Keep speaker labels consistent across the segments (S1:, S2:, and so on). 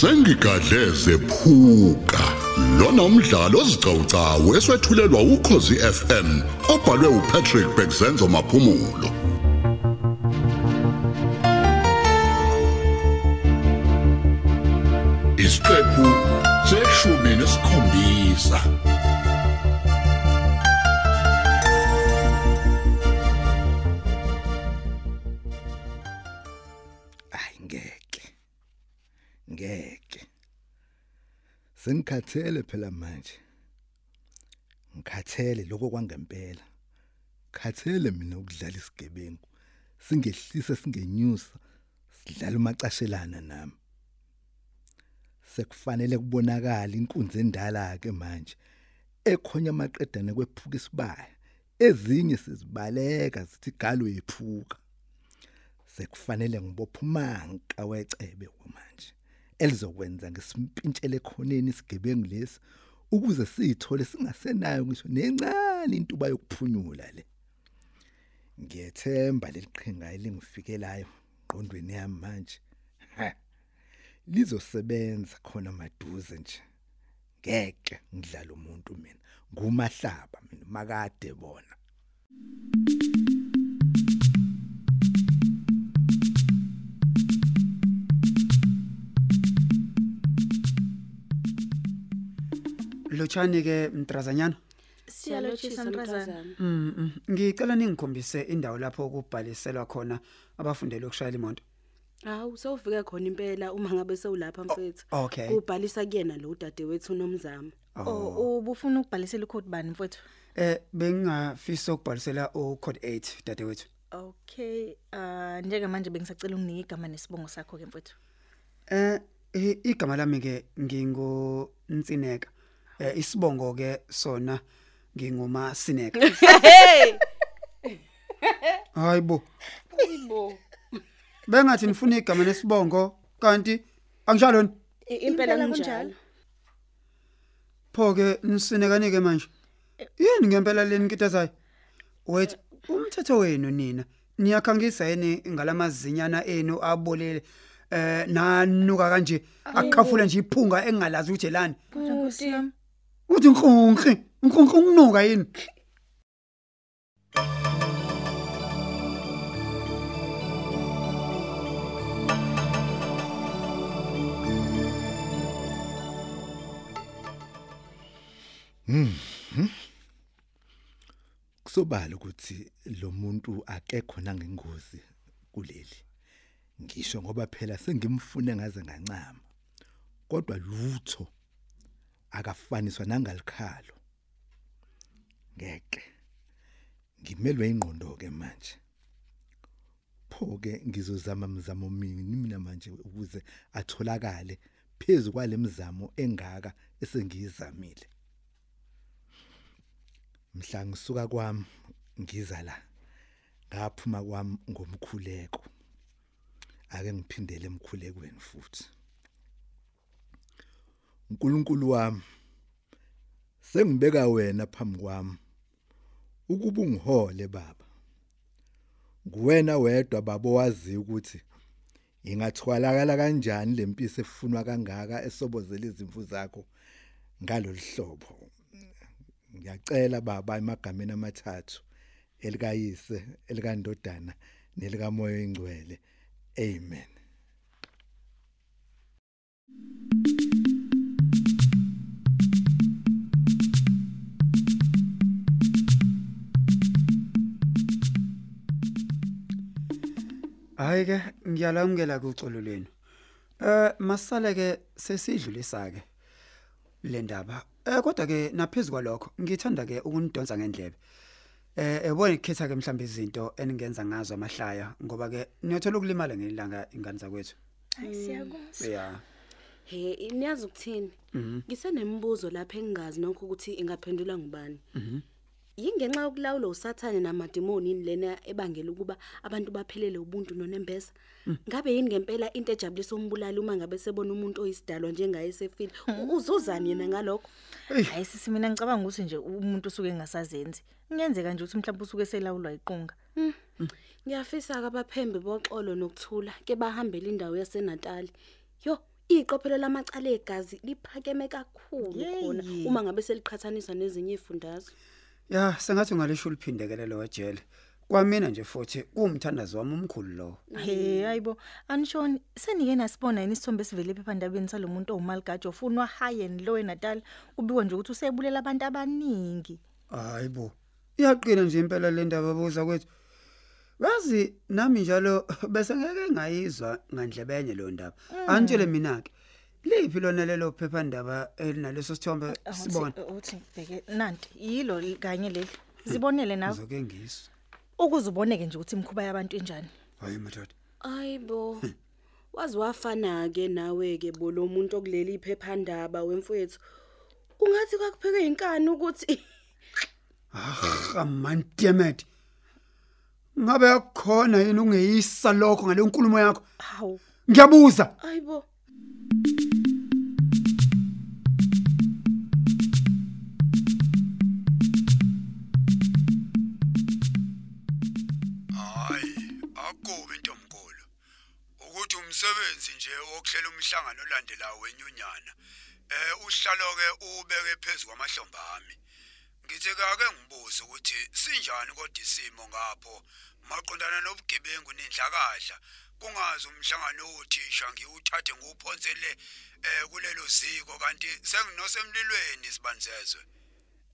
S1: sengigadleze phuka lona umdlalo ozicawucawu eswetshulelwa ukhozi FM obhalwe uPatrick Bekzenzo maphumulo. Isiqephu seshumi nesikhombisa.
S2: Sengikhathele phela manje. Ngikhathele lokho kwangempela. Khathele mina ukudlala isigebengu. Singehlisa singenyusa sidlala umacashelana nami. Sekufanele kubonakala inkunzi endala ke manje. Ekhonya amaqedane kwephuka isibaya. Ezinye sizibaleka zithi galo yephuka. sekufanele ngibophe umanka wecebe manje elizokwenza ngesimpintshele khoneni isigebengu lesi ukuze sithole singasenayo ngisho nencane intuba yokuphunyula le. Ngiyethemba leliqhinga elingifikelayo qondweni yami manje. Lizosebenza khona maduze nje. Ngeke ngidlala umuntu mina ngumahlaba mina makade bona.
S3: Lotshani ke mntrazanyana.
S4: Siyalotshisa mntrazana.
S3: Mhm. Ngicela ningikhombise indawo lapho kubhaliselwa khona abafundela ukushayela imoto.
S4: Hawu sewufike khona impela uma ngabe sewulapha mfethu.
S3: okay.
S4: Ubhalisa kuyena lo dadewethu nomzamo.
S5: Oh ubufuna ukubhalisela icode bani mfowethu?
S3: Eh bengingafisa ukubhalisela ucode 8 dadewethu.
S5: Okay, ah njenge manje bengisacela unginike igama nesibongo sakho ke mfowethu.
S3: Eh i- igama lami ke ngingo Ntsineka. Eh isibongo ke sona nginguma Sineka.
S4: Hey!
S3: Hayibo.
S4: Hayibo.
S3: Bengathi nifuna igama nesibongo kanti anginjalo ni?
S4: Impela kunjalo.
S3: pho ke nisinekane ke manje. Yini ngempela leni nkitazayo? Wait, umthetho wenu nina niyakhangisa yini ngalamazinyana enu abolele eh nanuka kanje aqhafula nje iphunga engalazi ukuthi elani.
S5: Nkosi yami.
S3: Uthi nkonqi, nkonqi ukunuka yini?
S2: kusobala ukuthi lo muntu akekho nangengozi kuleli ngisho ngoba phela sengimfune ngaze ngancama kodwa lutho akafaniswa nangalikhalo. Ngeke. Ngimelwe ingqondo ke manje. Pho ke ngizozama mzamo mini mina manje ukuze atholakale phezulu kwalemzamo engaka esengiyizamile? Mhla ngisuka kwami ngiza la. Ngaphuma kwami ngomkhuleko. Ake ngiphindele emkhulekweni futhi. uNkulunkulu wami sengibeka wena phambi kwami. Ukuba ungihole baba. Kuwena wedwa baba owazi ukuthi ingathwalakala kanjani lempisi efunwa kangaka esobozela izimvu zakho ngalolu hlobo. Ngiyacela baba emagameni amathathu elikayise elikandodana nelikamoya oyingcwele. Amen.
S3: Hayi ke ngiyalamukela kucolo lenu. Eh masale ke sesidlulisa ke le ndaba. Eh kodwa ke naphezulu kwalokho ngithanda ke ukunidonsa ngendlebe. Eh ebona ikhetha ke mhlawumbe izinto eningenza ngazo amahlaya ngoba ke niyothola ukulimala ngelanga ingane zakwethu.
S5: Hayi siyakwazi.
S3: Yeah.
S4: He, niyazi ukuthini? Ngisenemibuzo lapha engingazi nokho ukuthi ingaphendulwa ngubani. Mhm. Yingenxa yokulawula usathane namademoni yini lena ebangela ukuba abantu baphelele ubuntu nonembeza. Ngabe yini ngempela into ejabulisa umbulali uma ngabe sebona umuntu oyisidalwa njengaye sefile? Uzozani yena ngalokho?
S5: Hayi sisi mina ngicabanga ukuthi nje umuntu usuke engasazenzi. Kungenzeka nje ukuthi mhlawumbe usuke selawulwa iqunga.
S4: Ngiyafisa ke abaphembe boxolo nokuthula ke bahambele indawo yaseNatali. Yo, iqophelo lamacala egazi liphakeme kakhulu
S5: Yeyi.
S4: khona uma ngabe seliqhathaniswa nezinye izifundazwe
S3: Ya, sengathi ungalisho uliphindekele lo wejele. Kwamina nje futhi kuwumthandazo wami omkhulu lo.
S5: Hey hayibo anishoni senike nasibona yini isithombe esivele ephephandabeni salomuntu owumaligajo ofunwa high and low eNatal kubikwa nje ukuthi usebulela abantu abaningi
S3: Hayibo. Iyaqina nje impela le ndaba babuza kwethu. Bazi nami njalo bese ngeke ngayizwa ngandlebenye lo ndaba. Anitshele mina ke. Liphi lona lelo phephandaba elinaleso sithombe sibona?
S5: uthi bheke nanti yilo kanye leli zibonele nawe
S3: Ngizoke ngizwe.
S5: ukuze uboneke nje ukuthi imkhuba yabantu enjani
S3: Hayi madoda.
S4: ayibo wazi wafana ke nawe ke bo lo muntu okuleli iphephandaba wemfowethu ungathi kwakupheke inkani ukuthi
S3: Ah, man damn it. Ngabe yakhona yini ungeyisa lokho ngale nkulumo yakho?
S5: hawu
S3: Ngiyabuza.
S4: ayibo
S3: wenyunyana. Eh uhlalo ke ubeke phezulu kwamahlombe ami. Ngithi kake ngibuze ukuthi sinjani kodwa isimo ngapho maqondana nobugebengu nendlakadla. Kungazi umhlangano othisha ngiwuthathe nguphonsele eh kulelo ziko kanti senginosemlilweni sibanzezwe.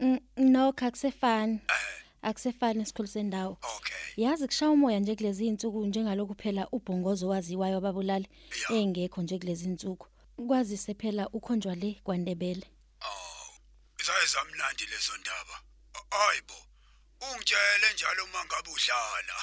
S6: Mm, no akusefani
S3: Eh
S6: akusefani esikhulu sendawo
S3: okay.
S6: yazi kushaya umoya nje kulezi insuku njengalokhu phela ubhongozo waziwayo ababulali
S3: Ya.
S6: engekho nje kulezi insuku kwazise phela ukhonjwa le kwandebele
S3: Oh. Isayizamnandi lezo ndaba. Hayibo. Ungitshele njalo uma ngabe udlala.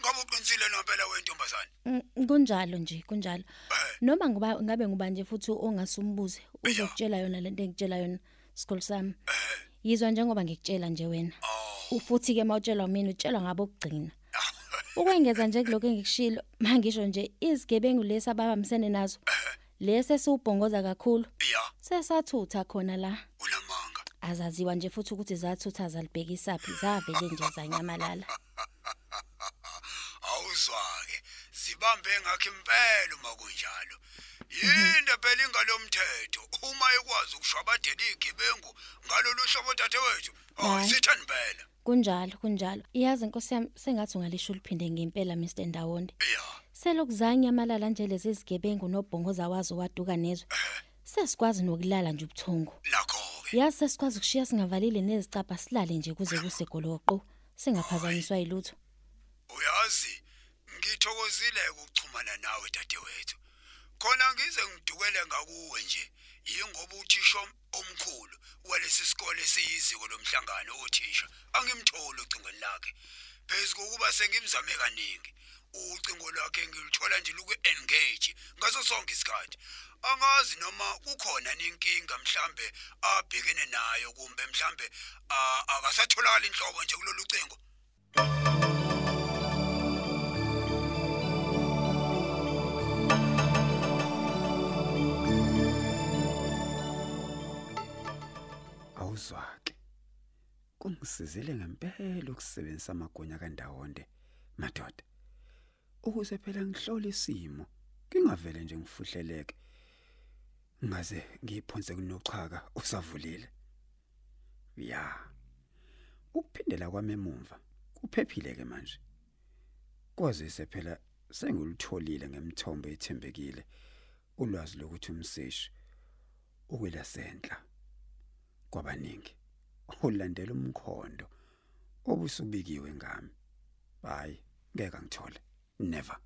S3: Ngabe uqinisile nompela wentombazane?
S6: Mm, kunjalo nje kunjalo
S3: Eh.
S6: noma ngoba ngabe nguba nje futhi ongasumbuze uzokutshela yona lento engitshela yona sikhulu sami yizwa njengoba ngikutshela nje wena
S3: Oh.
S6: futhi ke mawutshelwa mina utshelwa ngabo okugcina ukwengeza nje kuloko engikushilo mangisho nje izigebengu lesi ababamsene nazo lesi siubhongoza kakhulu
S3: Ya,
S6: sesathutha khona la
S3: unamanga.
S6: azaziwa nje futhi ukuthi zathutha zalibhekisaphi zavele nje zanyamalala
S3: Awuzwake. Zibambe ngakho impela uma kunjalo. Yinde phela ingalomthetho uma ekwazi ukushwabadela igibengu ngalolu hlobo dadewethu. Oh,
S6: Hayi.
S3: sithani phela.
S6: kunjalo kunjalo iyazi inkosi yami sengathi ungalisho liphinde ngempela Mr Ndawonde
S3: Ya.
S6: Selokuzanya amalala nje lezi zigebengu nobhongoza wazo waduka nezwe sesikwazi nokulala nje ubuthongo
S3: Nakho ke.
S6: yazi sesikwazi ukushiya singavalile nezicapha silale nje kuze kusegoloqo singaphazanyiswa yilutho
S3: Uyazi, ngithokozile ukuchumana nawe dadewethu. Khona ngize ngidukele ngakuwe nje, yingoba uthisha omkhulu walesi sikole siyiziko lomhlangano othisha. Angimtholi ucingweni lakhe. Phezulu kokuba sengimzame kaningi. Ucingo lwakhe ngilithola nje luku engage ngaso sonke isikhathi. Angazi noma kukhona inkinga mhlambe abhekene nayo kumbe mhlambe ah, akasatholakala inhlobo nje kulolu cingo. awuzwake kungisizile ngempela ukusebenzisa amagunya kandawonde madoda ukuze phela ngihlole isimo ngingavele nje ngifuhleleke. Ngaze ngiphonse kunochaka usavulile ya ukuphindela kwami emumva kuphephile ke manje. Kwazise phela sengilitholile ngemthombo ethembekile ulwazi lokuthi umseshi ukwela sentla kwabaningi ulandela umkhondo obusubikiwe ngami. Hayi ngeke ngithole. Never.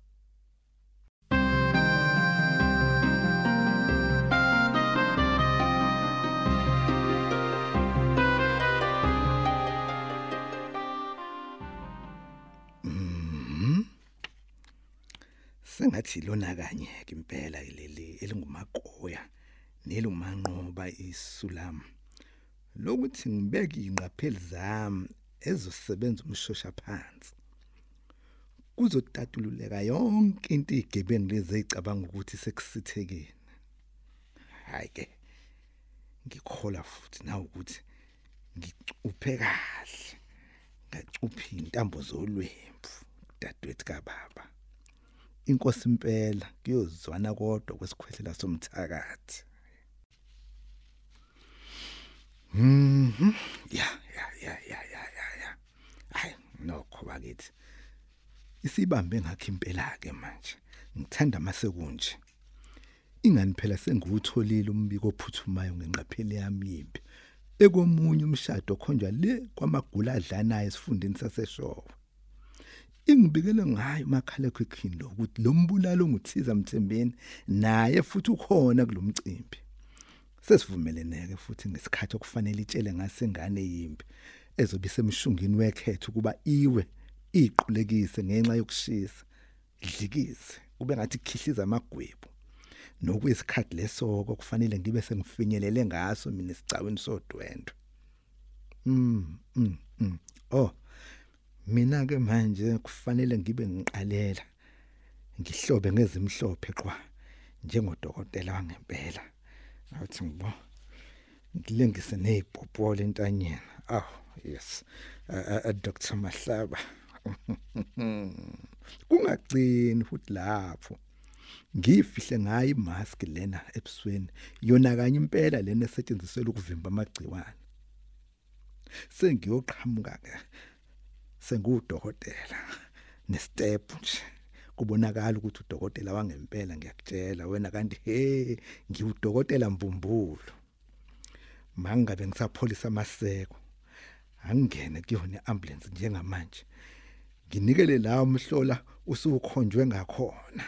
S2: Sengathi lona kanye ke impela leli elingumagoya nelumanqoba isulam. Lokuthi ngibeke inqapheli zami ezosebenza umshosha phansi kuzotatululeka yonke into igebengu lezi ecabanga ukuthi sekusithekeni. Hayi ke ngikhola futhi na ukuthi ngicuphe kahle ngacuphi intambo zolwembu dadewethu kababa. Inkosi impela kuyozwana kodwa kwesikhwehlela somthakathi. Mhm ya ya ya ya ya ya ya. Hayi nokho bakithi. Isibambe ngakho impela ke manje ngithanda masekunje ingani phela sengiwutholile umbiko ophuthumayo ngenqapheli yami yimpi? Ekomunye umshado khonjwa le kwamagula adlanayo esifundeni saseshowe ingibikele ngayo makhala ekhikhini lo ukuthi lo mbulalo nguthiza mthembeni naye futhi ukhona kulomcimbi sesivumeleneke futhi ngesikhathi okufanele itshele ngasengane yimpi ezobe semshungini wekhetho kuba iwe. Iqulekise ngenxa yokushisa dlikize kube ngathi khihliza amagwebu. Nokuyisikhathi lesoko kufanele ngibe sengifinyelele ngaso mina esicaweni sodwendwe. Mm mm mm. Oh mina ke manje kufanele ngibe ngiqalela ngihlobe ngezimhlophe qwa njengodokotela wangempela. Awuthi ngibo ngilengise nezibhobhole entanyeni. Oh yes. Uh, uh, Dr Mahlaba. kungagcini futhi lapho. Ngifihle ngayo imask lena ebusweni. Yona kanye impela lena esetshenziswa ukuvimba amagciwane. Sengiyoqhamuka ke. Sengudokotela nestep nje. Kubonakala ukuthi udokotela wangempela ngiyakutshela. Wena kanti he ngiwudokotela mbumbulo. Mangabe ngisapholisa amaseko angene kuyona ambulance njengamanje. Nginikele la umhlola usukhonjwe ngakhona.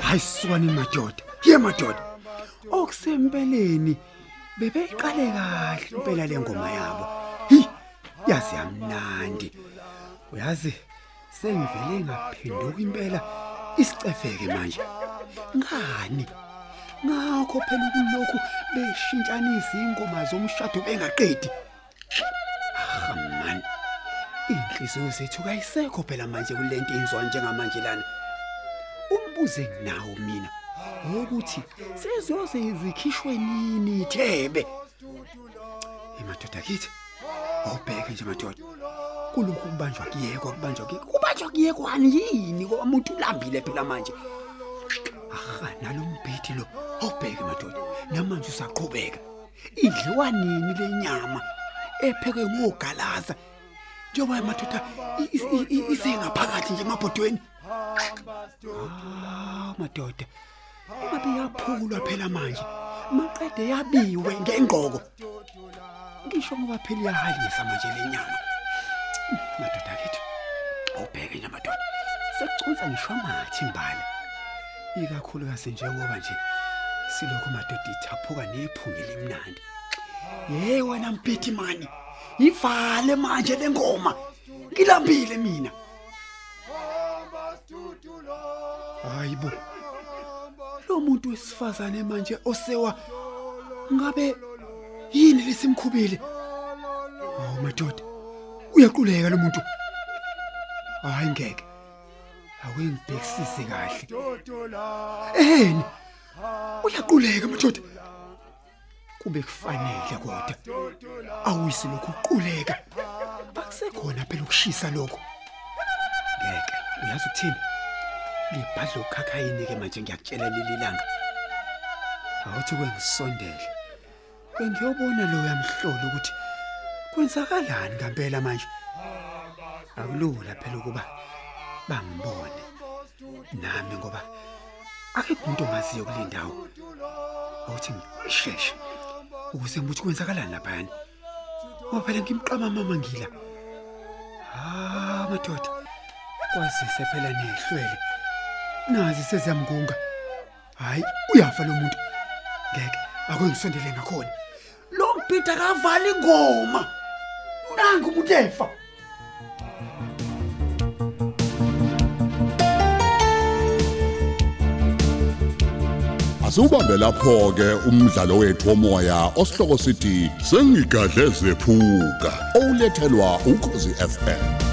S3: Hayi siwani madoda. Ye madoda. Okusempeleni bebeyiqale kahle impela lengoma yabo. Hi yazi yamnandi. Uyazi sengivele ngaphenduka impela isicefeke manje. Ngani? Ngakho phela kulokhu beshintshanisa ingoma zomshado bengaqedi. Ah man inhliziyo zethu kayisekho phela manje kulento inzwa njengamanje lana. Umbuze nginawo mina ukuthi sezoze izikhishwe nini ithebe? Emadoda kithi awubheke nje madoda. Kulokhu kubanjwa kuyekwa kubanjwa kuyekwa. Kubanjwa kuyekwani yini? Ngoba umuntu ulambile phela manje. Aha nalombhithi lo awubheke madoda namanje usaqhubeka idliwa nini lenyama epheke ngogalaza njengoba madoda isengaphakathi nje emabhodweni Ah madoda. Ngabe yaphulwa phela manje. Maqede yabiwe ngengqoko. Ngisho ngoba phela iyahalisa manje lenyama. Madoda kithi. Awubheke nje madoda. Sekucunza ngisho amathi imbala. Ikakhulukazi njengoba nje silokhu madoda ithaphuka nephunge limnandi. Ye wena mphithi mani. Ivale manje lengoma. Ngilambile mina. Hayibo. Lo muntu wesifazane manje osewa ngabe yini lesimkhubile? Oh madoda. Uyaquleka lo muntu. Hayi ngeke. Awengibhekisise kahle. Eheni. Uyaquleka madoda. Kube kufanele kodwa. Awuyisi lokhu uquleka. Akusekhona phela ukushisa lokho. Ngeke. Uyazi ukuthini? libhadla ukhakhayini ke manje ngiyakutshela leli langa awuthi kwengisondele bengiyobona lo yamhlola ukuthi kwenzakalani ngempela manje akulula phela ukuba bangibone nami ngoba akekho umuntu ongaziyo kule ndawo. Awuthi ngisheshe ukuze ngibuthi kwenzakalani laphana ngoba phela ngimqama mama ngila. Ah madoda. Kwazise phela nehlwele. Nazi seziyamgunga hayi uyafa lo muntu. Ngeke akwengisondele ngakhona. Lo mbhida kavala ingoma. Nangu umuntu efa.
S1: Asubambe lapho ke umdlalo wethu womoya osihloko sithi sengigadle zephuka olethelwa ukhozi FM